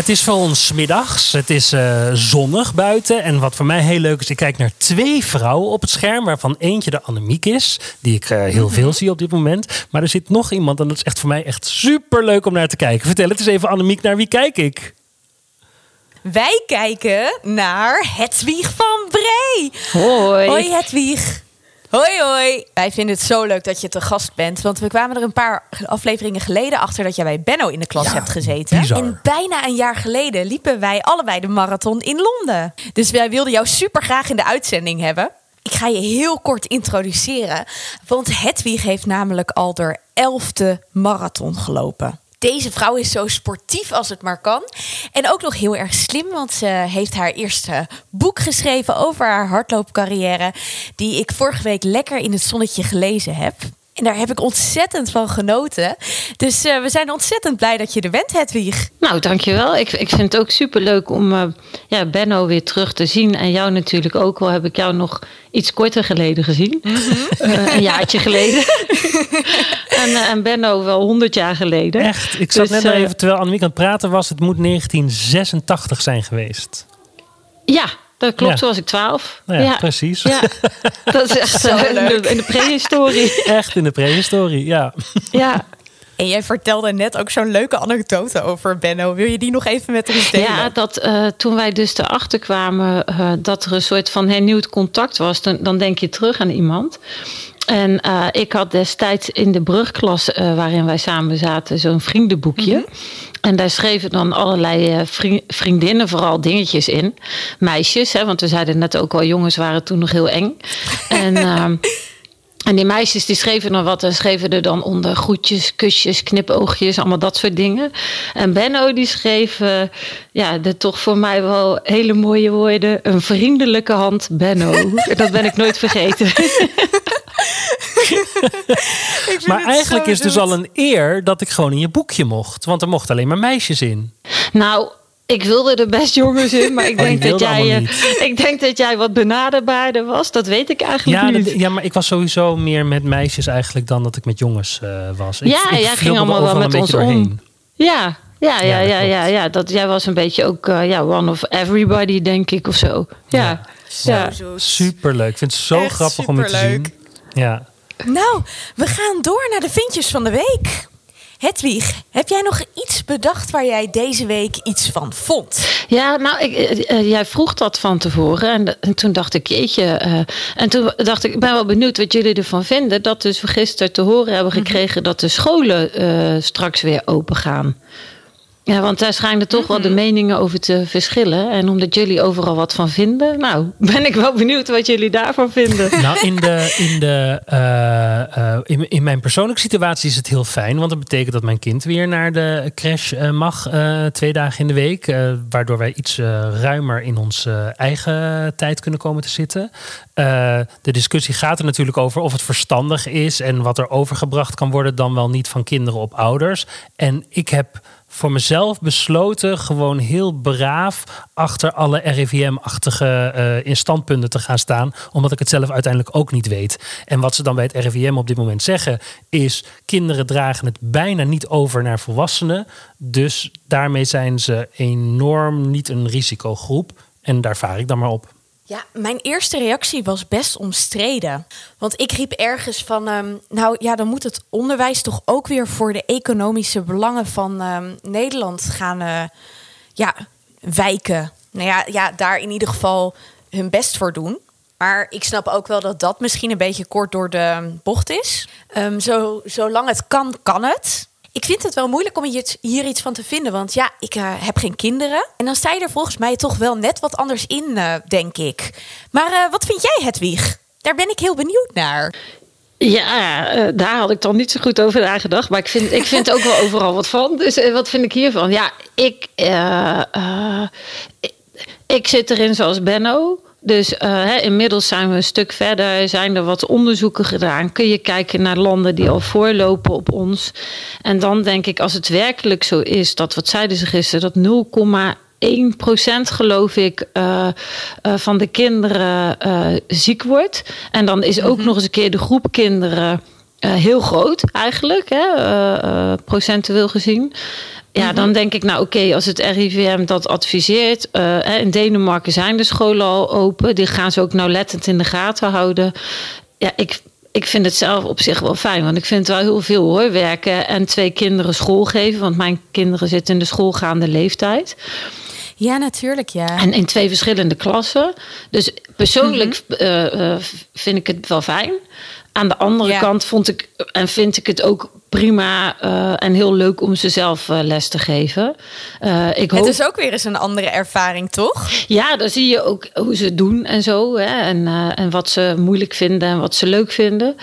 Het is voor ons middags. Het is uh, zonnig buiten. En wat voor mij heel leuk is, ik kijk naar twee vrouwen op het scherm. Waarvan eentje de Annemiek is. Die ik uh, heel veel zie op dit moment. Maar er zit nog iemand en dat is echt voor mij echt super leuk om naar te kijken. Vertel het eens even, Annemiek, naar wie kijk ik? Wij kijken naar Hedwig van Bree. Hoi. Hoi Hedwig. Hoi hoi. Wij vinden het zo leuk dat je te gast bent. Want we kwamen er een paar afleveringen geleden achter dat jij bij Benno in de klas Ja, hebt gezeten. bizar. En bijna een jaar geleden liepen wij allebei de marathon in Londen. Dus wij wilden jou super graag in de uitzending hebben. Ik ga je heel kort introduceren. Want Hedwig heeft namelijk al de elfde marathon gelopen. Deze vrouw is zo sportief als het maar kan. En ook nog heel erg slim, want ze heeft haar eerste boek geschreven over haar hardloopcarrière. Die ik vorige week lekker in het zonnetje gelezen heb. En daar heb ik ontzettend van genoten. Dus eh, we zijn ontzettend blij dat je er bent, Hedwig. Nou, dankjewel. Ik, ik vind het ook superleuk om eh, ja, Benno weer terug te zien. En jou natuurlijk ook. Al heb ik jou nog iets korter geleden gezien. Eh, een jaartje geleden. en, eh, en Benno wel honderd jaar geleden. Echt, ik zat Dus, net eh, even, terwijl Annemiek aan het praten was, het moet 1986 zijn geweest. Ja, dat klopt. Ja. Toen was ik twaalf. Nou ja, precies. Ja, dat is echt Zo eh, in leuk. de, in de prehistorie. Echt in de prehistorie, ja. ja. En jij vertelde net ook zo'n leuke anekdote over Benno. Wil je die nog even met ons delen? Ja, dat eh, toen wij dus erachter kwamen eh, dat er een soort van hernieuwd contact was, dan, dan denk je terug aan iemand. En eh, ik had destijds in de brugklas eh, waarin wij samen zaten zo'n vriendenboekje. En daar schreven dan allerlei eh, vri- vriendinnen vooral dingetjes in. Meisjes, hè, want we zeiden net ook al, jongens waren toen nog heel eng. En... ehm, en die meisjes die schreven dan wat en schreven er dan onder groetjes, kusjes, knipoogjes, allemaal dat soort dingen. En Benno die schreef, ja, de toch voor mij wel hele mooie woorden. Een vriendelijke hand, Benno. dat ben ik nooit vergeten. Maar het eigenlijk is het dus al een eer dat ik gewoon in je boekje mocht. Want er mochten alleen maar meisjes in. nou, ik wilde er best jongens in, maar ik Oh, denk dat jij, eh, ik denk dat jij wat benaderbaarder was. Dat weet ik eigenlijk Ja, niet. dat- ja, maar ik was sowieso meer met meisjes eigenlijk dan dat ik met jongens eh, was. Ik, Ja, ik jij ging allemaal wel met ons beetje om. doorheen. Ja, ja, ja, Ja, dat ja, ja. Dat, jij was een beetje ook eh, ja, one of everybody, denk ik, of zo. Ja, ja. Superleuk. Ik vind het zo Echt grappig om je te zien. Ja. Nou, we gaan door naar de vindjes van de week. Hedwig, heb jij nog iets bedacht waar jij deze week iets van vond? Ja, nou, ik, eh, eh, jij vroeg dat van tevoren. En, en toen dacht ik, jeetje. eh, en toen dacht ik, ik ben wel benieuwd wat jullie ervan vinden. Dat dus we gisteren te horen hebben gekregen dat de scholen straks weer open gaan. Ja, want daar schijnen toch wel de meningen over te verschillen. En omdat jullie overal wat van vinden, nou, ben ik wel benieuwd wat jullie daarvan vinden. Nou, in, de, in, de, eh, eh, in, in mijn persoonlijke situatie is het heel fijn. Want dat betekent dat mijn kind weer naar de crash eh, mag eh, twee dagen in de week. eh, waardoor wij iets ruimer in onze eigen tijd kunnen komen te zitten. Eh, de discussie gaat er natuurlijk over of het verstandig is. En wat er overgebracht kan worden dan wel niet van kinderen op ouders. En ik heb voor mezelf besloten gewoon heel braaf achter alle RIVM-achtige eh in standpunten te gaan staan. Omdat ik het zelf uiteindelijk ook niet weet. En wat ze dan bij het RIVM op dit moment zeggen is... kinderen dragen het bijna niet over naar volwassenen. Dus daarmee zijn ze enorm niet een risicogroep. En daar vaar ik dan maar op. Ja, mijn eerste reactie was best omstreden. Want ik riep ergens van, ehm, nou ja, dan moet het onderwijs toch ook weer voor de economische belangen van ehm, Nederland gaan eh, ja, wijken. Nou ja, ja, daar in ieder geval hun best voor doen. Maar ik snap ook wel dat dat misschien een beetje kort door de bocht is. Ehm, zo, zolang het kan, kan het. Ik vind het wel moeilijk om hier, hier iets van te vinden. Want ja, ik eh, heb geen kinderen. En dan sta je er volgens mij toch wel net wat anders in, eh, denk ik. Maar eh, wat vind jij, Hedwig? Daar ben ik heel benieuwd naar. Ja, daar had ik dan niet zo goed over nagedacht. Maar ik vind, ik vind ook wel overal wat van. Dus wat vind ik hiervan? Ja, ik, ik zit erin zoals Benno. Dus uh, hè, inmiddels zijn we een stuk verder. Zijn er wat onderzoeken gedaan? Kun je kijken naar landen die al voorlopen op ons? En dan denk ik, als het werkelijk zo is, dat wat zeiden ze gisteren, dat 0,1% geloof ik uh, uh, van de kinderen ziek wordt. En dan is ook mm -hmm. nog eens een keer de groep kinderen heel groot eigenlijk, hè, procentueel gezien. Ja, Mhm. dan denk ik, nou oké, als het RIVM dat adviseert. Uh, in Denemarken zijn de scholen al open. Die gaan ze ook nauwlettend in de gaten houden. Ja, ik, ik vind het zelf op zich wel fijn. Want ik vind het wel heel veel hoor. Werken en twee kinderen school geven. Want mijn kinderen zitten in de schoolgaande leeftijd. Ja, natuurlijk, ja. En in twee verschillende klassen. Dus persoonlijk mm -hmm. uh, uh, vind ik het wel fijn. Aan de andere ja. kant vond ik en vind ik het ook prima uh, en heel leuk om ze zelf uh, les te geven. Uh, ik hoop... Het is ook weer eens een andere ervaring, toch? Ja, dan zie je ook hoe ze het doen en zo. Hè, en, en wat ze moeilijk vinden en wat ze leuk vinden.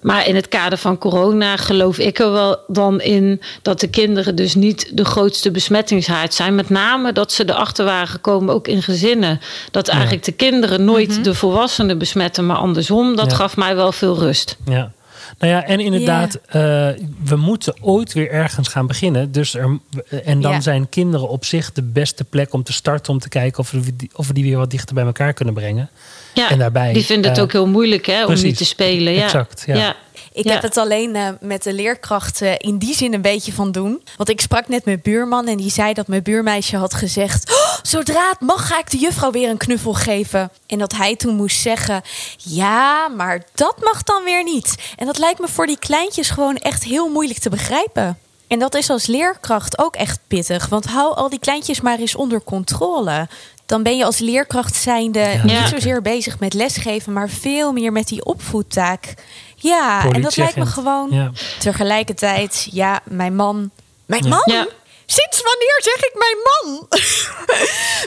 maar in het kader van corona geloof ik er wel dan in dat de kinderen dus niet de grootste besmettingshaard zijn. Met name dat ze erachter waren gekomen, ook in gezinnen. Dat ja. eigenlijk de kinderen nooit mm -hmm. de volwassenen besmetten, maar andersom. Dat ja. gaf mij wel veel rust. Ja. Nou ja, en inderdaad, yeah. uh, we moeten ooit weer ergens gaan beginnen. Dus er, en dan yeah. zijn kinderen op zich de beste plek om te starten. Om te kijken of we, die, of we die weer wat dichter bij elkaar kunnen brengen. Ja, en daarbij, die vinden het uh, ook heel moeilijk hè, om niet te spelen. Ja. Exact, ja. ja. Ik ja. heb het alleen uh, met de leerkrachten in die zin een beetje van doen. Want ik sprak net met buurman en die zei dat mijn buurmeisje had gezegd... Zodra het mag ga ik de juffrouw weer een knuffel geven. En dat hij toen moest zeggen... ja, maar dat mag dan weer niet. En dat lijkt me voor die kleintjes gewoon echt heel moeilijk te begrijpen. En dat is als leerkracht ook echt pittig. Want hou al die kleintjes maar eens onder controle dan ben je als leerkracht zijnde ja. niet zozeer bezig met lesgeven, maar veel meer met die opvoedtaak. Ja, en dat lijkt me gewoon ja. tegelijkertijd, ja, mijn man. Mijn man? Ja. Sinds wanneer zeg ik mijn man?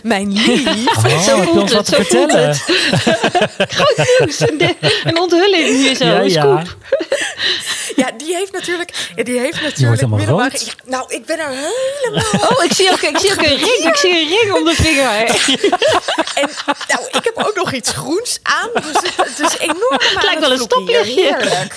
mijn lief. Oh, zo voelt het, zo vertellen. Groot nieuws. Een, een onthulling hier zo, ja, scoop. Ja, die heeft natuurlijk, die heeft natuurlijk middelbare. Ja, nou, ik ben er helemaal. Oh, ik zie ook, ik zie ook een ring. Ik zie een ring om de vinger. En nou, ik heb ook nog iets groens aan. Dus het, het is enorm. Het lijkt wel een stoplichtje. Heerlijk.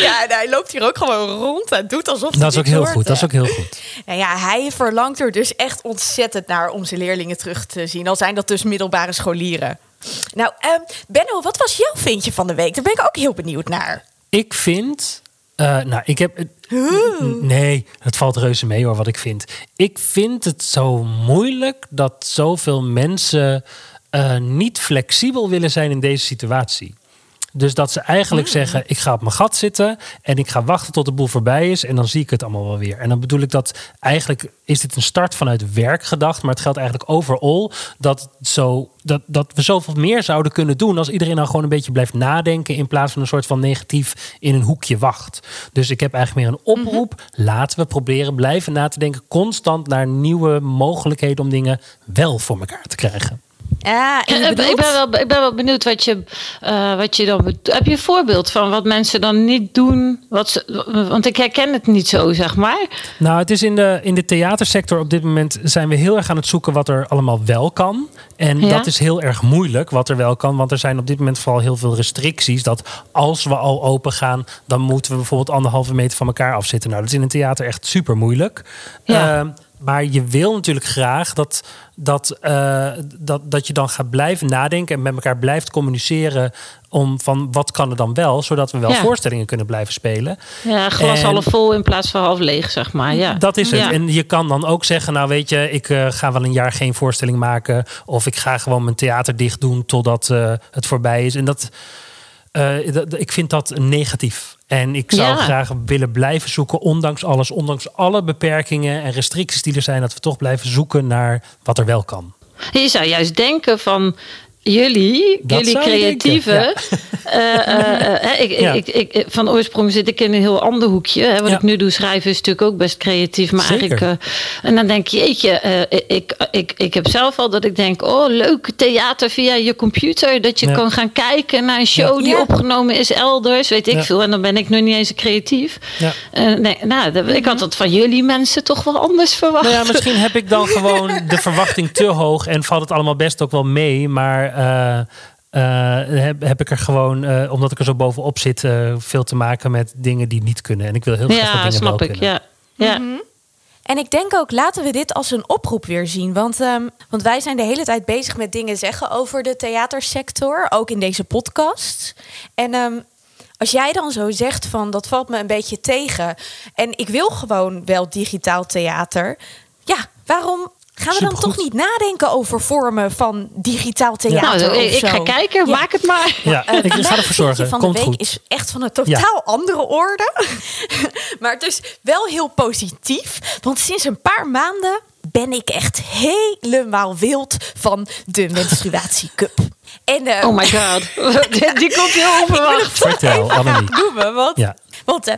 Ja, en hij loopt hier ook gewoon rond en doet alsof Dat is ook heel hoort, goed. Dat is ook heel goed. Nou ja, hij verlangt er dus echt ontzettend naar om zijn leerlingen terug te zien. Al zijn dat dus middelbare scholieren. Nou, um, Benno, wat was jouw vindje van de week? Daar ben ik ook heel benieuwd naar. Ik vind. Uh, nou, ik heb. Nee, het valt reuze mee hoor, wat ik vind. Ik vind het zo moeilijk dat zoveel mensen uh, niet flexibel willen zijn in deze situatie. Dus dat ze eigenlijk mm. zeggen: ik ga op mijn gat zitten en ik ga wachten tot de boel voorbij is en dan zie ik het allemaal wel weer. En dan bedoel ik dat eigenlijk is dit een start vanuit werk gedacht, maar het geldt eigenlijk overal dat, zo, dat, dat we zoveel meer zouden kunnen doen als iedereen nou gewoon een beetje blijft nadenken in plaats van een soort van negatief in een hoekje wacht. Dus ik heb eigenlijk meer een oproep: mm-hmm. laten we proberen blijven na te denken, constant naar nieuwe mogelijkheden om dingen wel voor elkaar te krijgen. Ja, ik, ben wel, ik ben wel benieuwd wat je, uh, wat je dan. Heb je een voorbeeld van wat mensen dan niet doen? Wat ze, want ik herken het niet zo, zeg maar. Nou, het is in de, in de theatersector op dit moment zijn we heel erg aan het zoeken wat er allemaal wel kan. En ja? dat is heel erg moeilijk wat er wel kan. Want er zijn op dit moment vooral heel veel restricties. Dat als we al open gaan, dan moeten we bijvoorbeeld anderhalve meter van elkaar afzitten. Nou, dat is in een theater echt super moeilijk. Ja. Uh, maar je wil natuurlijk graag dat, dat, uh, dat, dat je dan gaat blijven nadenken en met elkaar blijft communiceren om van wat kan er dan wel, zodat we wel ja. voorstellingen kunnen blijven spelen. Ja, glas en, half vol in plaats van half leeg, zeg maar. Ja. Dat is het. Ja. En je kan dan ook zeggen, nou weet je, ik uh, ga wel een jaar geen voorstelling maken of ik ga gewoon mijn theater dicht doen totdat uh, het voorbij is. En dat, dat ik vind dat negatief. En ik zou Ja. graag willen blijven zoeken, ondanks alles, ondanks alle beperkingen en restricties die er zijn, dat we toch blijven zoeken naar wat er wel kan. Je zou juist denken van jullie, Dat jullie creatieven. van oorsprong zit ik in een heel ander hoekje. Hè. Wat Ja. ik nu doe, schrijven, is natuurlijk ook best creatief. Maar Zeker. eigenlijk. eh, en dan denk je, jeetje, eh, ik, ik, ik heb zelf al dat ik denk: oh, leuk theater via je computer. Dat je Ja. kan gaan kijken naar een show die opgenomen is elders. Weet ik veel. En dan ben ik nog niet eens creatief. Ja. Eh, nee, nou, dat- ik had dat van jullie mensen toch wel anders verwacht. Nou ja, misschien heb ik dan gewoon de verwachting te hoog en valt het allemaal best ook wel mee. Maar eh, eh, heb, heb ik er gewoon, eh, omdat ik er zo bovenop zit, eh, veel te maken met dingen die niet kunnen. En ik wil heel graag dat Ja, dingen snap wel ik. kunnen. Ja. Ja. En ik denk ook, laten we dit als een oproep weer zien. Want, ehm, want wij zijn de hele tijd bezig met dingen zeggen over de theatersector. Ook in deze podcast. En ehm, als jij dan zo zegt van, dat valt me een beetje tegen. En ik wil gewoon wel digitaal theater. Ja, waarom gaan we dan Supergoed. toch niet nadenken over vormen van digitaal theater Nou, of ik, ik ga kijken, Ja. maak het maar. Ja, Eh, ik ga ervoor zorgen. van de Komt week goed. is echt van een totaal andere orde. maar het is wel heel positief. Want sinds een paar maanden ben ik echt helemaal wild van de menstruatiecup. En, eh, Oh my god. Die komt heel onverwacht. Vertel, Annemie. noemen. Want, Ja. want eh,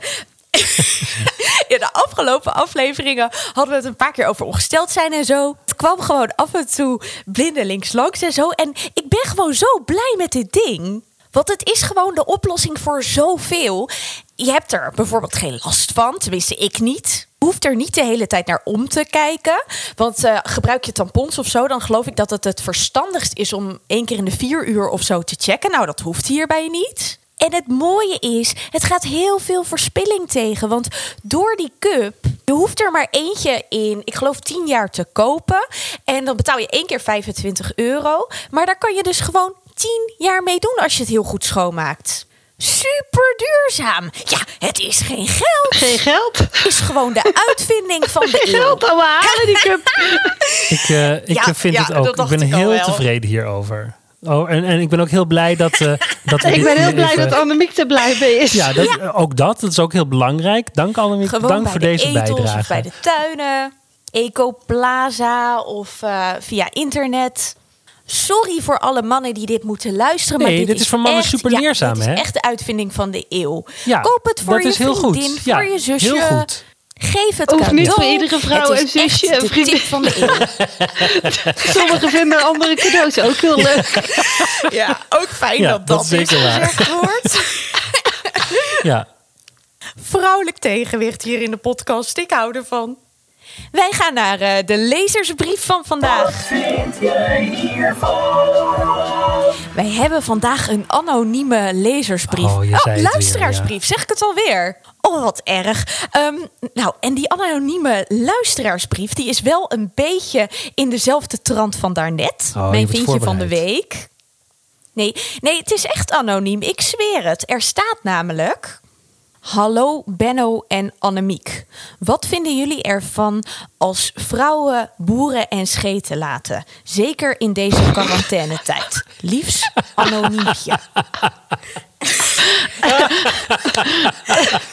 in de afgelopen afleveringen hadden we het een paar keer over ongesteld zijn en zo. Het kwam gewoon af en toe blindelings langs en zo. En ik ben gewoon zo blij met dit ding. Want het is gewoon de oplossing voor zoveel. Je hebt er bijvoorbeeld geen last van, tenminste ik niet. Je hoeft er niet de hele tijd naar om te kijken. Want eh, gebruik je tampons of zo, dan geloof ik dat het het verstandigst is om één keer in de vier uur of zo te checken. Nou, dat hoeft hierbij niet. En het mooie is, het gaat heel veel verspilling tegen. Want door die cup, je hoeft er maar eentje in, ik geloof 10 jaar te kopen. En dan betaal je één keer 25 euro. Maar daar kan je dus gewoon 10 jaar mee doen als je het heel goed schoonmaakt. Super duurzaam. Ja, het is geen geld. Geen geld? Het is gewoon de uitvinding van de Geen eeuw. geld, halen die cup. Ik, eh, ik Ja, vind ja, het ook. Ik ben heel tevreden hierover. Oh, en, en ik ben ook heel blij dat, eh dat Ik ben heel blij even- dat Annemiek er blij mee is. Ja, dat, ook dat. Dat is ook heel belangrijk. Dank Annemiek. Gewoon Dank bij voor de deze etels bijdrage. of bij de tuinen. Ecoplaza of eh, via internet. Sorry voor alle mannen die dit moeten luisteren. Nee, maar dit, dit is voor mannen echt- super ja, leerzaam, Dit hè? is echt de uitvinding van de eeuw. Ja, Koop het voor dat je is heel goed. vriendin, Ja, voor je zusje. heel goed. Geef het Hoeft cadeau. niet voor iedere vrouw Het en is zusje en de vriendin. tip van de. Sommigen vinden andere cadeaus ook heel leuk. Ja, ook fijn Ja, dat dat dat, is is zeker waar. gezegd wordt. Ja. Vrouwelijk tegenwicht hier in de podcast. Ik hou ervan. Wij gaan naar eh, de lezersbrief van vandaag. Wij hebben vandaag een anonieme lezersbrief. Oh, je zei het weer, luisteraarsbrief, zeg ik het alweer? Oh, wat erg. Ehm, nou, en die anonieme luisteraarsbrief... die is wel een beetje in dezelfde trant van daarnet. Oh, Mijn vindje van de week. Nee, nee, het is echt anoniem. Ik zweer het. Er staat namelijk... Hallo Benno en Annemiek. Wat vinden jullie ervan als vrouwen boeren en scheten laten? Zeker in deze quarantainetijd. Liefs anoniempje.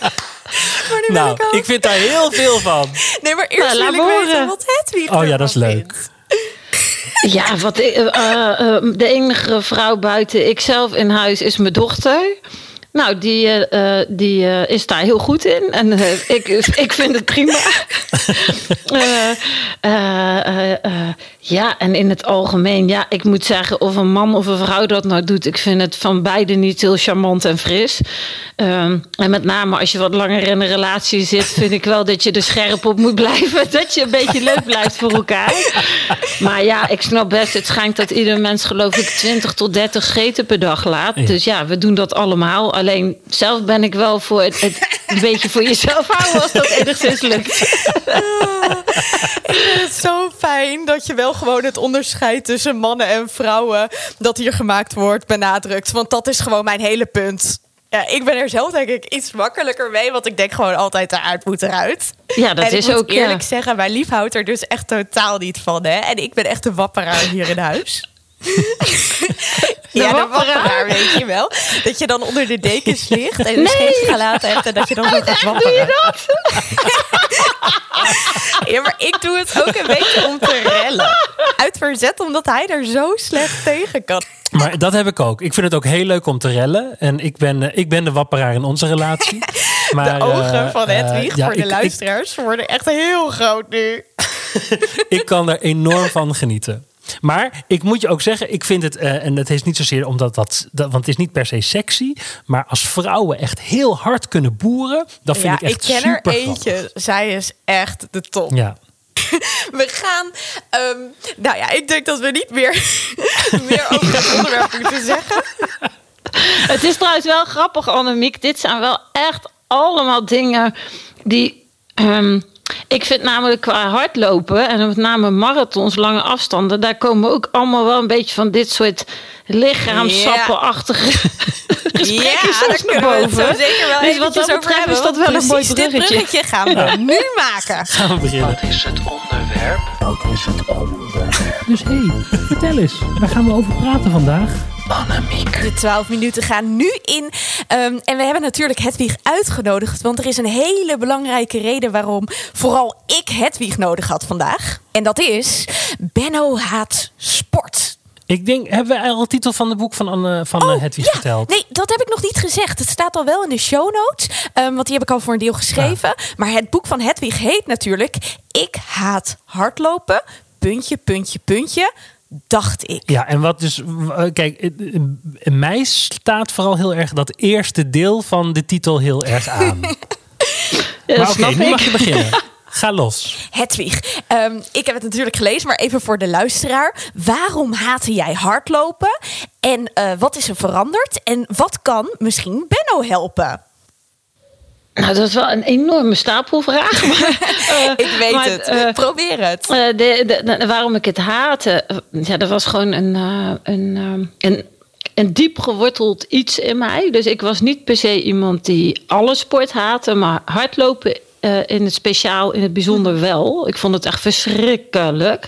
Nu Nou, ik ook- ik vind daar heel veel van. Nee, maar eerst Nou, laat wil ik me weten wat Hedwig Oh ja, dat is leuk. vindt. Ja, wat, ik- eh, eh, eh, de enige vrouw buiten ikzelf in huis is mijn dochter. Nou, die, eh, eh, die eh, is daar heel goed in. En eh, ik, ik vind het prima. Ja, en in het algemeen, ja, ik moet zeggen, of een man of een vrouw dat nou doet, ik vind het van beide niet heel charmant en fris. Ehm, en met name als je wat langer in een relatie zit, vind ik wel dat je er scherp op moet blijven. Dat je een beetje leuk blijft voor elkaar. Maar ja, ik snap best, het schijnt dat ieder mens geloof ik 20 tot 30 scheten per dag laat. Ja. Dus ja, we doen dat allemaal. Alleen zelf ben ik wel voor het, het een beetje voor jezelf houden als dat enigszins lukt. Ik vind het zo fijn dat je wel gewoon het onderscheid tussen mannen en vrouwen dat hier gemaakt wordt benadrukt. Want dat is gewoon mijn hele punt. Ja, ik ben er zelf denk ik iets makkelijker mee, want ik denk gewoon altijd eruit moet eruit. Ja, dat en is ik moet ook ja. eerlijk zeggen, mijn lief houdt er dus echt totaal niet van. Hè? En ik ben echt de wapperaar hier in huis. ja, de wapperaar? weet je wel. Dat je dan onder de dekens ligt en een Nee. scheetje gelaten hebt en dat je dan zo gaat wapperen. Doe je dat? Ja, maar ik doe het ook een beetje om te rellen. Uit verzet omdat hij er zo slecht tegen kan. Maar dat heb ik ook. Ik vind het ook heel leuk om te rellen. En ik ben, eh, ik ben de wapperaar in onze relatie. Maar, de ogen eh, van eh, Hedwig ja, voor de ik- ik- luisteraars worden echt heel groot nu. ik kan er enorm van genieten. Maar ik moet je ook zeggen, ik vind het, eh, en het is niet zozeer omdat dat, dat, want het is niet per se sexy, maar als vrouwen echt heel hard kunnen boeren, dat vind ja, ik echt ik ken super er eentje. Zij is echt de top. Ja. We gaan. ehm, nou ja, ik denk dat we niet meer, meer over het onderwerp moeten zeggen. Het is trouwens wel grappig, Annemiek. Dit zijn wel echt allemaal dingen die. ehm, ik vind namelijk qua hardlopen en met name marathons, lange afstanden, daar komen ook allemaal wel een beetje van dit soort lichaamsappenachtige gesprekken Ja, soms naar boven. wel dus wat dat betreft hebben, is dat wel een mooi precies dit bruggetje. bruggetje gaan we nu maken. Gaan we beginnen. Wat is het onderwerp? Wat is het onderwerp? Dus hé, hey, vertel eens, waar gaan we over praten vandaag? Annemiek. De 12 minuten gaan nu in. Ehm, en we hebben natuurlijk Hedwig uitgenodigd. Want er is een hele belangrijke reden waarom vooral ik Hedwig nodig had vandaag. En dat is Benno haat sport. Ik denk, hebben we al de titel van het boek van, Anne, van eh, Hedwig ja, verteld? Nee, dat heb ik nog niet gezegd. Het staat al wel in de show notes. ehm, want die heb ik al voor een deel geschreven. Maar het boek van Hedwig heet natuurlijk... Ik haat hardlopen, puntje, puntje, puntje, dacht ik. Ja, en wat dus, eh, kijk, eh, eh, in mij staat vooral heel erg dat eerste deel van de titel heel erg aan. Ja, maar oké, nu mag je beginnen. Ga los. Hedwig, ehm, ik heb het natuurlijk gelezen, maar even voor de luisteraar. Waarom haatte jij hardlopen? En eh, wat is er veranderd? En wat kan misschien Benno helpen? Nou, dat is wel een enorme stapelvraag. Maar, eh, Ik weet maar, het. eh, Probeer het. Eh, de, de, de- waarom ik het haatte, ja, dat was gewoon een, een, een, een diep geworteld iets in mij. Dus ik was niet per se iemand die alle sport haatte, maar hardlopen in het speciaal, in het bijzonder wel. Ik vond het echt verschrikkelijk.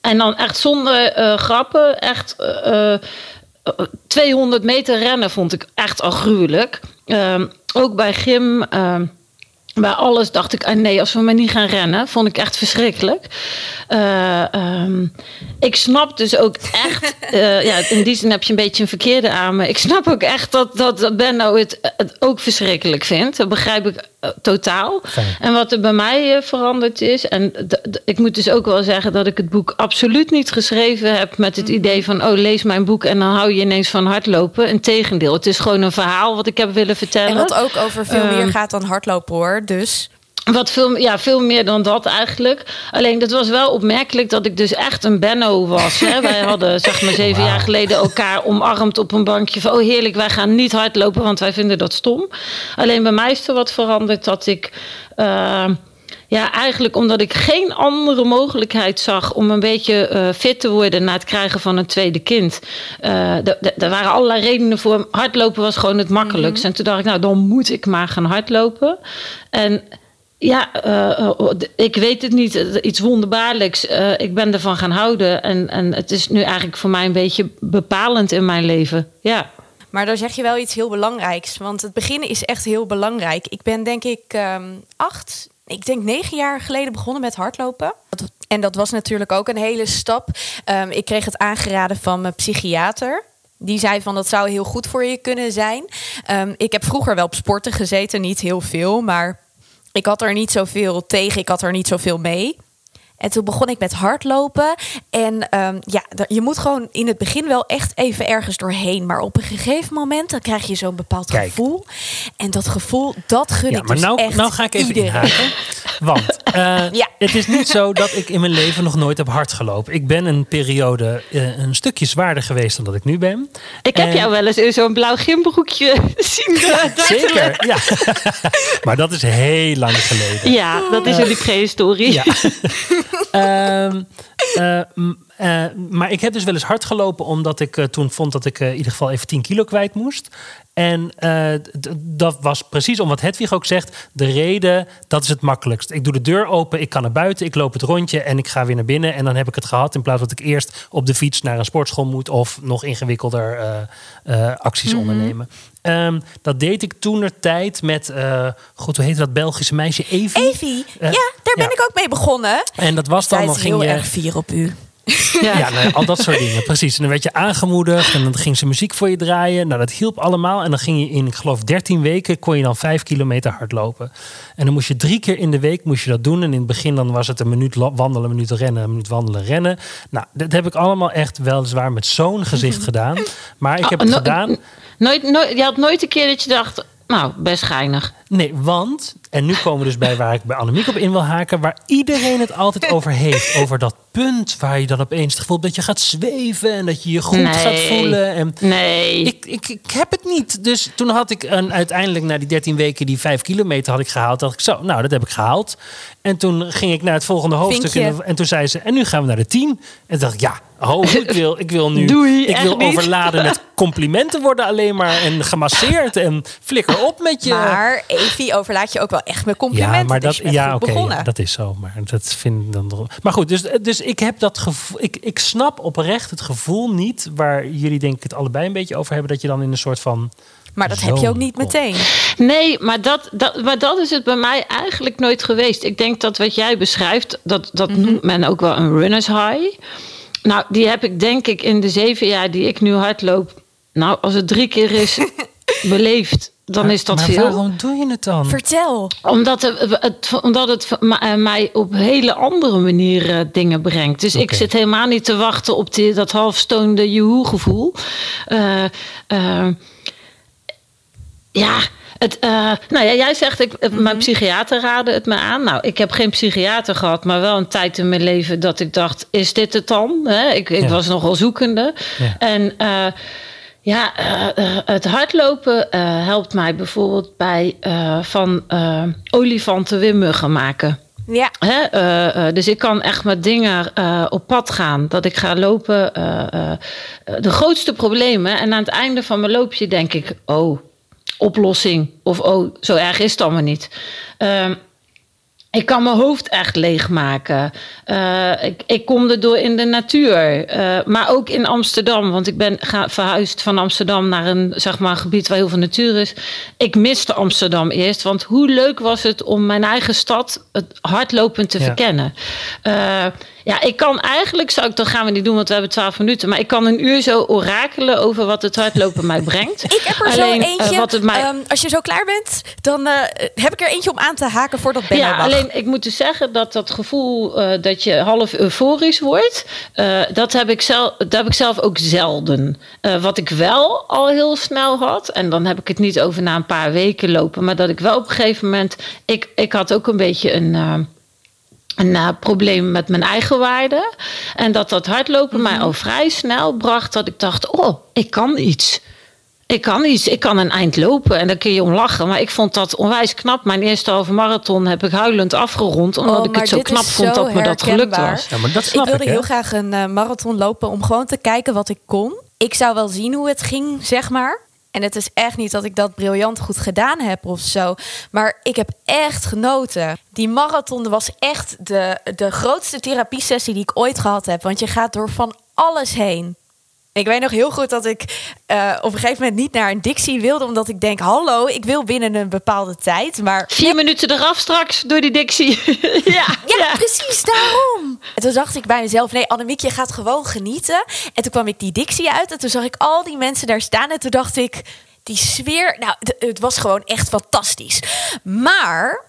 En dan echt zonder grappen, echt. eh, eh, 200 meter rennen vond ik echt al gruwelijk. Ehm, ook bij gym, ehm, bij alles dacht ik, ah nee, als we maar niet gaan rennen, vond ik echt verschrikkelijk. Eh, ehm, ik snap dus ook echt, eh, ja, in die zin heb je een beetje een verkeerde aan me. Ik snap ook echt dat, dat, dat Benno het, het ook verschrikkelijk vindt. Dat begrijp ik totaal. Fijn. En wat er bij mij eh, veranderd is, en ik moet dus ook wel zeggen dat ik het boek absoluut niet geschreven heb met het idee van, oh lees mijn boek en dan hou je ineens van hardlopen. Integendeel, het is gewoon een verhaal wat ik heb willen vertellen. En wat ook over veel Ehm, meer gaat dan hardlopen hoor. Dus Wat veel, ja, veel meer dan dat eigenlijk. Alleen dat was wel opmerkelijk dat ik dus echt een Benno was. Hè. Wij hadden zeg maar zeven jaar geleden elkaar omarmd op een bankje. Van oh heerlijk, wij gaan niet hardlopen, want wij vinden dat stom. Alleen bij mij is er wat veranderd dat ik... eh, ja, eigenlijk omdat ik geen andere mogelijkheid zag om een beetje eh, fit te worden na het krijgen van een tweede kind. Eh, er waren allerlei redenen voor. Hardlopen was gewoon het makkelijkst. En toen dacht ik, nou, dan moet ik maar gaan hardlopen. En ja, eh, eh, ik weet het niet. eh, Iets wonderbaarlijks. Ik ben ervan gaan houden. En, en het is nu eigenlijk voor mij een beetje bepalend in mijn leven. Ja. Maar daar zeg je wel iets heel belangrijks. Want het beginnen is echt heel belangrijk. Ik ben denk ik ehm, acht, ik denk negen jaar geleden begonnen met hardlopen. En dat was natuurlijk ook een hele stap. Ehm, ik kreeg het aangeraden van mijn psychiater. Die zei van dat zou heel goed voor je kunnen zijn. Ehm, ik heb vroeger wel op sporten gezeten, niet heel veel. Maar ik had er niet zoveel tegen, ik had er niet zoveel mee. En toen begon ik met hardlopen. En ehm, ja, je moet gewoon in het begin wel echt even ergens doorheen. Maar op een gegeven moment dan krijg je zo'n bepaald Kijk. gevoel. En dat gevoel, dat gun Ja, ik maar dus nou, echt nou ga ik even iedereen. inhaken. Want eh, Ja. het is niet zo dat ik in mijn leven nog nooit heb hard gelopen. Ik ben een periode eh, een stukje zwaarder geweest dan dat ik nu ben. Ik heb jou wel eens in zo'n blauw gymbroekje zien. Zeker, ja. maar dat is heel lang geleden. Ja, dat is in die prehistorie. Ja. Ehm, eh, eh, maar ik heb dus wel eens hard gelopen omdat ik eh, toen vond dat ik in ieder geval even 10 kilo kwijt moest. En dat was precies om wat Hedwig ook zegt. De reden, dat is het makkelijkst. Ik doe de deur open, ik kan naar buiten, ik loop het rondje en ik ga weer naar binnen. En dan heb ik het gehad in plaats dat ik eerst op de fiets naar een sportschool moet of nog ingewikkelder acties ondernemen. Ehm, dat deed ik toen er tijd met, eh god, hoe heet dat Belgische meisje? Evie. Evie, Eh, ja, daar ben ja. ik ook mee begonnen. En dat was dan, is ging heel je... erg fier op u. Ja. Ja, nou ja, al dat soort dingen, precies. En dan werd je aangemoedigd en dan ging ze muziek voor je draaien. Nou, dat hielp allemaal. En dan ging je in, ik geloof, 13 weken kon je dan 5 kilometer hardlopen. En dan moest je drie keer in de week moest je dat doen. En in het begin dan was het een minuut wandelen, een minuut rennen, een minuut wandelen, rennen. Nou, dat heb ik allemaal echt weliswaar met zo'n gezicht gedaan. Maar ik heb Oh, het no- gedaan. Nooit, nooit, je had nooit een keer dat je dacht, nou, best geinig. Nee, want, en nu komen we dus bij waar ik bij Annemiek op in wil haken, waar iedereen het altijd over heeft. Over dat punt waar je dan opeens het gevoel hebt dat je gaat zweven en dat je je goed Nee. gaat voelen. En Nee. ik, ik, ik heb het niet. Dus toen had ik een, uiteindelijk na die 13 weken die 5 kilometer had ik gehaald. dacht ik zo, nou dat heb ik gehaald. En toen ging ik naar het volgende hoofdstuk. En, en toen zei ze, en nu gaan we naar de 10. En toen dacht ik, ja, oh, ik wil, ik wil nu Doei, ik wil overladen met complimenten worden alleen maar. En gemasseerd en flikker op met je. Maar Evie overlaat je ook wel echt met complimenten. Ja, maar dus dat, ja, oké, ja, dat is zo. Maar dat vind ik dan. Maar goed, dus, dus ik heb dat gevoel. Ik, ik snap oprecht het gevoel niet waar jullie denk ik het allebei een beetje over hebben. Dat je dan in een soort van. maar dat heb je ook niet meteen. Nee, maar dat, dat, maar dat is het bij mij eigenlijk nooit geweest. Ik denk dat wat jij beschrijft, dat, dat Mhm. noemt men ook wel een runner's high. Nou, die heb ik denk ik in de zeven jaar die ik nu hardloop. Nou, als het drie keer is beleefd, dan is dat maar veel. waarom doe je het dan? Vertel. Omdat het, het, omdat het eh, mij op hele andere manieren dingen brengt. Dus ik zit helemaal niet te wachten op die, dat halfstoonde joehoe gevoel. Eh, eh, ja, het, eh, nou ja, jij zegt, ik, eh, mijn psychiater raadde het me aan. Nou, ik heb geen psychiater gehad, maar wel een tijd in mijn leven dat ik dacht, is dit het dan? Hè? Ik, ik Ja. was nogal zoekende. Ja. En eh, ja, eh, eh, het hardlopen eh, helpt mij bijvoorbeeld bij van olifanten weer muggen maken. Ja. Hè, dus ik kan echt met dingen op pad gaan. Dat ik ga lopen. de grootste problemen. En aan het einde van mijn loopje denk ik: oh, oplossing. Of oh, zo erg is het allemaal niet. Ik kan mijn hoofd echt leegmaken. Eh ik, ik kom erdoor in de natuur. Eh, maar ook in Amsterdam. Want ik ben ga, verhuisd van Amsterdam naar een zeg maar, gebied waar heel veel natuur is. Ik miste Amsterdam eerst. Want hoe leuk was het om mijn eigen stad het hardlopend te Ja. verkennen. Eh, ja, ik kan eigenlijk, zou ik, dat gaan we niet doen, want we hebben twaalf minuten. Maar ik kan een uur zo orakelen over wat het hardlopen mij brengt. Ik heb er Alleen, zo eh, eentje. wat het mij, ehm, als je zo klaar bent, dan eh, heb ik er eentje om aan te haken voordat Benno Ja, alleen ik moet dus zeggen dat dat gevoel eh, dat je half euforisch wordt, dat, heb ik zelf, dat heb ik zelf ook zelden. Wat ik wel al heel snel had, en dan heb ik het niet over na een paar weken lopen, maar dat ik wel op een gegeven moment, ik, ik had ook een beetje een. Een eh, probleem met mijn eigen waarde. En dat dat hardlopen mij al vrij snel bracht dat ik dacht: oh, ik kan iets. Ik kan iets, ik kan een eind lopen en daar kun je om lachen. Maar ik vond dat onwijs knap. Mijn eerste halve marathon heb ik huilend afgerond. Omdat Oh, ik het zo knap vond zo dat me dat gelukt was. Ja, maar dat ik snap ik, wilde heel graag een eh, marathon lopen om gewoon te kijken wat ik kon. Ik zou wel zien hoe het ging, zeg maar. En het is echt niet dat ik dat briljant goed gedaan heb of zo. Maar ik heb echt genoten. Die marathon was echt de, de grootste therapiesessie die ik ooit gehad heb. Want je gaat door van alles heen. Ik weet nog heel goed dat ik eh, op een gegeven moment niet naar een Dixie wilde. Omdat ik denk, hallo, ik wil binnen een bepaalde tijd. Maar Vier minuten eraf straks door die Dixie. ja, ja, precies daarom. En toen dacht ik bij mezelf, nee, Annemiek, je gaat gewoon genieten. En toen kwam ik die Dixie uit en toen zag ik al die mensen daar staan. En toen dacht ik, die sfeer, nou, het was gewoon echt fantastisch. Maar,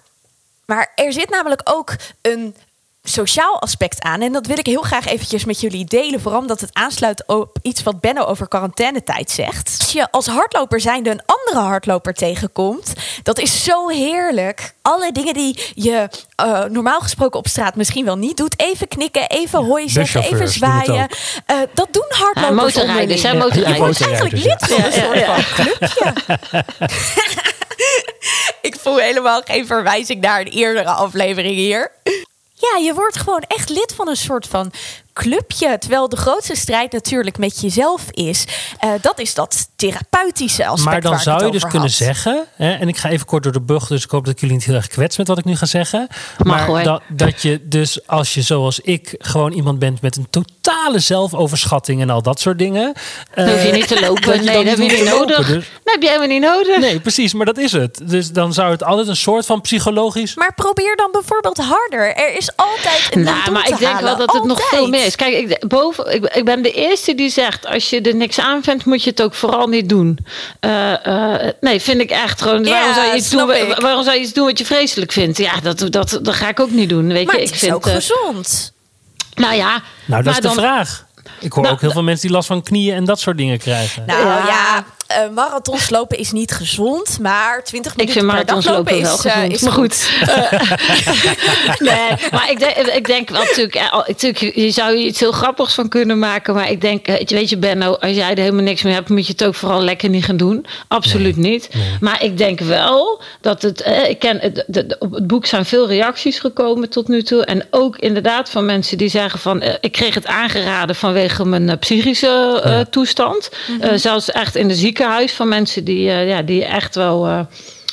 maar er zit namelijk ook een sociaal aspect aan. En dat wil ik heel graag eventjes met jullie delen. Vooral omdat het aansluit op iets wat Benno over quarantainetijd zegt. Als je als hardloper zijnde een andere hardloper tegenkomt... dat is zo heerlijk. Alle dingen die je eh, normaal gesproken op straat misschien wel niet doet. Even knikken, even hooi zeggen, even zwaaien. Eh, dat doen hardlopers Ja, motorrijders, hè, onderling. motorrijders. Je wordt eigenlijk lid van een ja. soort Ja, ja, van clubje. Ik voel helemaal geen verwijzing naar een eerdere aflevering hier. Ja, je wordt gewoon echt lid van een soort van clubje. Terwijl de grootste strijd natuurlijk met jezelf is. Eh, dat is dat therapeutische aspect. Maar dan waar ik zou je dus kunnen zeggen, hè, en ik ga even kort door de bocht, dus ik hoop dat ik jullie niet heel erg kwets met wat ik nu ga zeggen. Maar dat, dat je dus als je zoals ik gewoon iemand bent met een totale zelfoverschatting en al dat soort dingen. Dan hoef je niet te lopen. dat nee, dan dat heb je niet nodig. lopen, dus- Dat heb je helemaal niet nodig. Nee, precies, maar dat is het. Dus dan zou het altijd een soort van psychologisch. Maar probeer dan bijvoorbeeld harder. Er is altijd een Nou, maar te ik denk wel dat het nog veel meer is. Kijk, ik, boven, ik, ik ben de eerste die zegt: als je er niks aan vindt, moet je het ook vooral niet doen. Eh, eh, nee, vind ik echt gewoon. Ja, waarom, zou je iets doen, ik. waarom zou je iets doen wat je vreselijk vindt? Ja, dat, dat, dat ga ik ook niet doen. Weet Maar je, het ik is vind. ook eh, gezond. nou ja, Nou, dat maar is de dan- vraag. Ik hoor Nou, ook heel veel mensen die last van knieën en dat soort dingen krijgen. Nou Ja. Eh, marathons lopen is niet gezond, maar 20 Ik minuten vind per dag marathons lopen lopen wel is, eh, gezond. is maar goed. nee, maar ik denk, ik denk wel natuurlijk, eh, natuurlijk, je zou hier iets heel grappigs van kunnen maken. Maar ik denk, weet je, Benno, als jij er helemaal niks mee hebt, moet je het ook vooral lekker niet gaan doen. Absoluut niet. Maar ik denk wel dat het, eh, ik ken, het, de- de- op het boek zijn veel reacties gekomen tot nu toe. En ook inderdaad van mensen die zeggen van, eh, ik kreeg het aangeraden vanwege mijn psychische eh, toestand. Eh, zelfs echt in het ziekenhuis van mensen die, eh, ja, die echt wel, eh,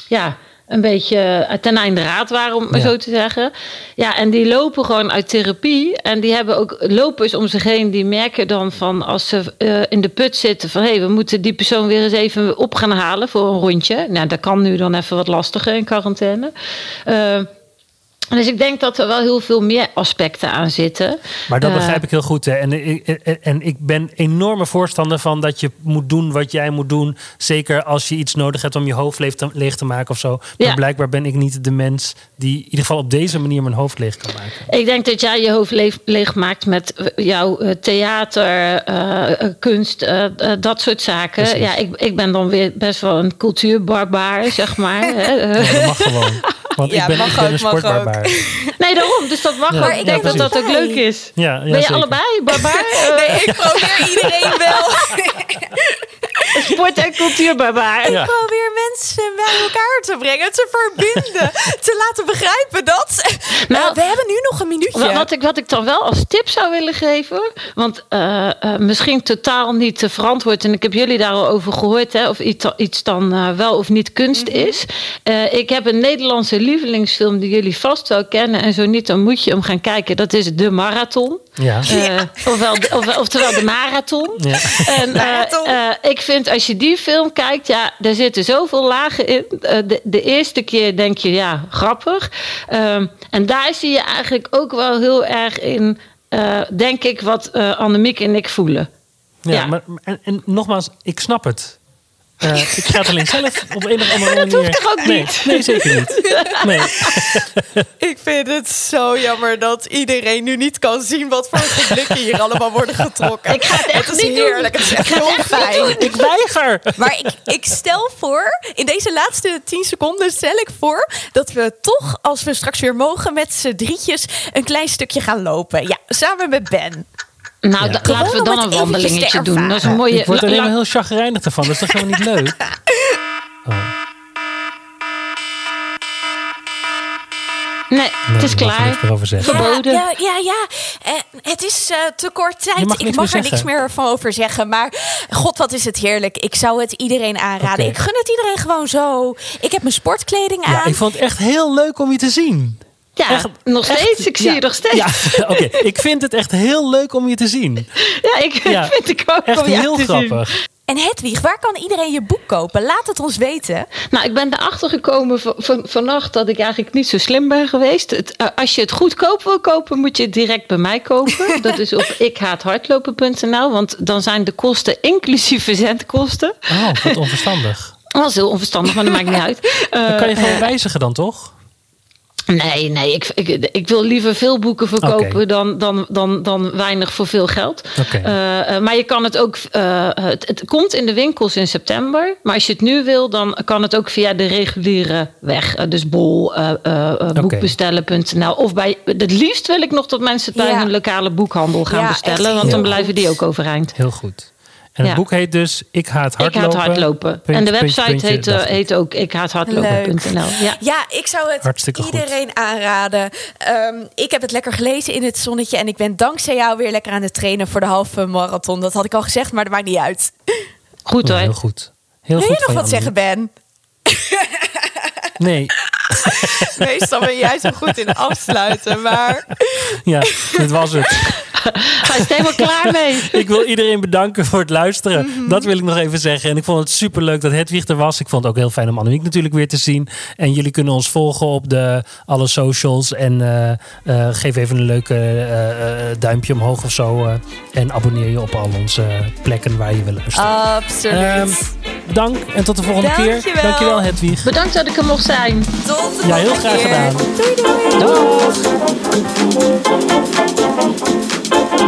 ja een beetje eh, ten einde raad waren, om maar Ja. zo te zeggen. Ja, en die lopen gewoon uit therapie. En die hebben ook lopers om zich heen. Die merken dan van als ze in de put zitten... van hé, hey, we moeten die persoon weer eens even op gaan halen voor een rondje. Nou, dat kan nu dan even wat lastiger in quarantaine. Dus ik denk dat er wel heel veel meer aspecten aan zitten. Maar dat Eh, begrijp ik heel goed. Hè. En, ik- en, en ik ben enorme voorstander van dat je moet doen wat jij moet doen. Zeker als je iets nodig hebt om je hoofd leeg te, leeg te maken of zo. Maar Ja. blijkbaar ben ik niet de mens die in ieder geval op deze manier mijn hoofd leeg kan maken. Ik denk dat jij je hoofd leeg, leeg maakt met eh, jouw eh, theater, eh, eh, kunst, eh, eh, dat soort zaken. Precies. Ja, ik, ik ben dan weer best wel een cultuurbarbaar, zeg maar. Eh, Ja, dat mag gewoon. Want Ja, ik ben, mag ik ben ook, een sportbarbaar. Nee, daarom. Dus dat mag Ja, ook. Ik denk dat dat ook leuk is. Ja, ja, ben je zeker. allebei barbaar? Eh, Nee, ik probeer iedereen wel. sport- en cultuurbarbaar. Ja. Ik probeer mensen bij elkaar te brengen, te verbinden, te laten begrijpen dat. Nou, Nou, we hebben nu nog een minuutje. Wat, wat ik, wat ik dan wel als tip zou willen geven, want eh, eh, misschien totaal niet te verantwoord, en ik heb jullie daar al over gehoord, hè, of iets, iets dan eh, wel of niet kunst is. Eh, ik heb een Nederlandse lievelingsfilm die jullie vast wel kennen, en zo niet, dan moet je hem gaan kijken. Dat is De Marathon. Ja. Eh, ofwel, ofwel, oftewel de marathon. Ja. En, eh, Marathon. eh, ik vind als je die film kijkt, ja, er zitten zoveel lagen in. Eh, de, de eerste keer denk je, ja, grappig. Ehm, en daar zie je eigenlijk ook wel heel erg in, eh, denk ik, wat eh Annemiek en ik voelen. Ja, Ja. Maar, en, en nogmaals, ik snap het. Eh, ik ga het alleen zelf op een of andere manier... hoeft toch ook nee, niet? Nee, zeker niet. Nee. Ik vind het zo jammer dat iedereen nu niet kan zien wat voor blikken hier allemaal worden getrokken. Ik ga het echt is niet doen. Het is echt heel fijn. Ik weiger. Maar ik, ik stel voor, in deze laatste 10 seconden stel ik voor dat we toch, als we straks weer mogen, met z'n drietjes een klein stukje gaan lopen. Ja, samen met Ben. Nou, Ja. da- Gewoon laten we dan een wandelingetje doen. Dat is een mooie... Ik word la- maar heel chagrijnig ervan. Dat is toch helemaal niet leuk? Oh. Nee, Nee, het is je niks klaar. meer over zeggen. Verboden. Ja, ja, ja. ja. Eh, het is eh, te kort Je tijd. mag ik niks mag meer er niks meer van over zeggen. Maar god, wat is het heerlijk. Ik zou het iedereen aanraden. Ik gun het iedereen gewoon zo. Ik heb mijn sportkleding aan. Ja, ik vond het echt heel leuk om je te zien. Ja, Echt- nog echt- steeds. Ik zie ja. je nog steeds. Ja, oké. Ik vind het echt heel leuk om je te zien. Ja, ik Ja. vind ik ook Echt om heel te zien. grappig. En Hedwig, waar kan iedereen je boek kopen? Laat het ons weten. Nou, ik ben erachter gekomen van, van, vannacht dat ik eigenlijk niet zo slim ben geweest. Het, eh, als je het goedkoop wil kopen, moet je het direct bij mij kopen. Dat is op ikhaathardlopen.nl, want dan zijn de kosten inclusief verzendkosten. Oh, wat onverstandig. Dat is heel onverstandig, maar dat maakt niet uit. Dan kan je Eh, gewoon wijzigen dan, toch? Nee, nee, ik, ik, ik wil liever veel boeken verkopen dan, dan, dan, dan weinig voor veel geld. Eh, eh, maar je kan het ook. eh, het, het komt in de winkels in september. Maar als je het nu wil, dan kan het ook via de reguliere weg. Dus bol, boekbestellen.nl. Of bij. Het liefst wil ik nog dat mensen het bij Ja. hun lokale boekhandel gaan Ja, bestellen. Want dan blijven goed. die ook overeind. Heel goed. En het boek heet dus Ik haat Ik hardlopen. haat hardlopen. Punt, en de puntje, website puntje, heet, eh, ik. heet ook ikhaathardlopen.nl. Ja. Ja, ik zou het Hartstikke goed. iedereen aanraden. Ehm, ik heb het lekker gelezen in het zonnetje. En ik ben dankzij jou weer lekker aan het trainen voor de halve marathon. Dat had ik al gezegd, maar dat maakt niet uit. Goed Oh, hoor. heel goed. Heel Wil goed je nog wat zeggen, Ben? Nee, Meestal ben jij zo goed in afsluiten, maar... Ja, dit was het. Hij is er helemaal klaar mee. Ik wil iedereen bedanken voor het luisteren. Dat wil ik nog even zeggen. En ik vond het super leuk dat Hedwig er was. Ik vond het ook heel fijn om Annemiek natuurlijk weer te zien. En jullie kunnen ons volgen op de, alle socials. En eh, eh, geef even een leuke eh, eh, duimpje omhoog of zo. eh, en abonneer je op al onze plekken waar je wil luisteren. Absoluut. Ehm, dank en tot de volgende keer. Dankjewel. Dankjewel Hedwig. Bedankt dat ik er mocht zijn. Tot de Ja, heel graag keer. gedaan. Doei doei. Thank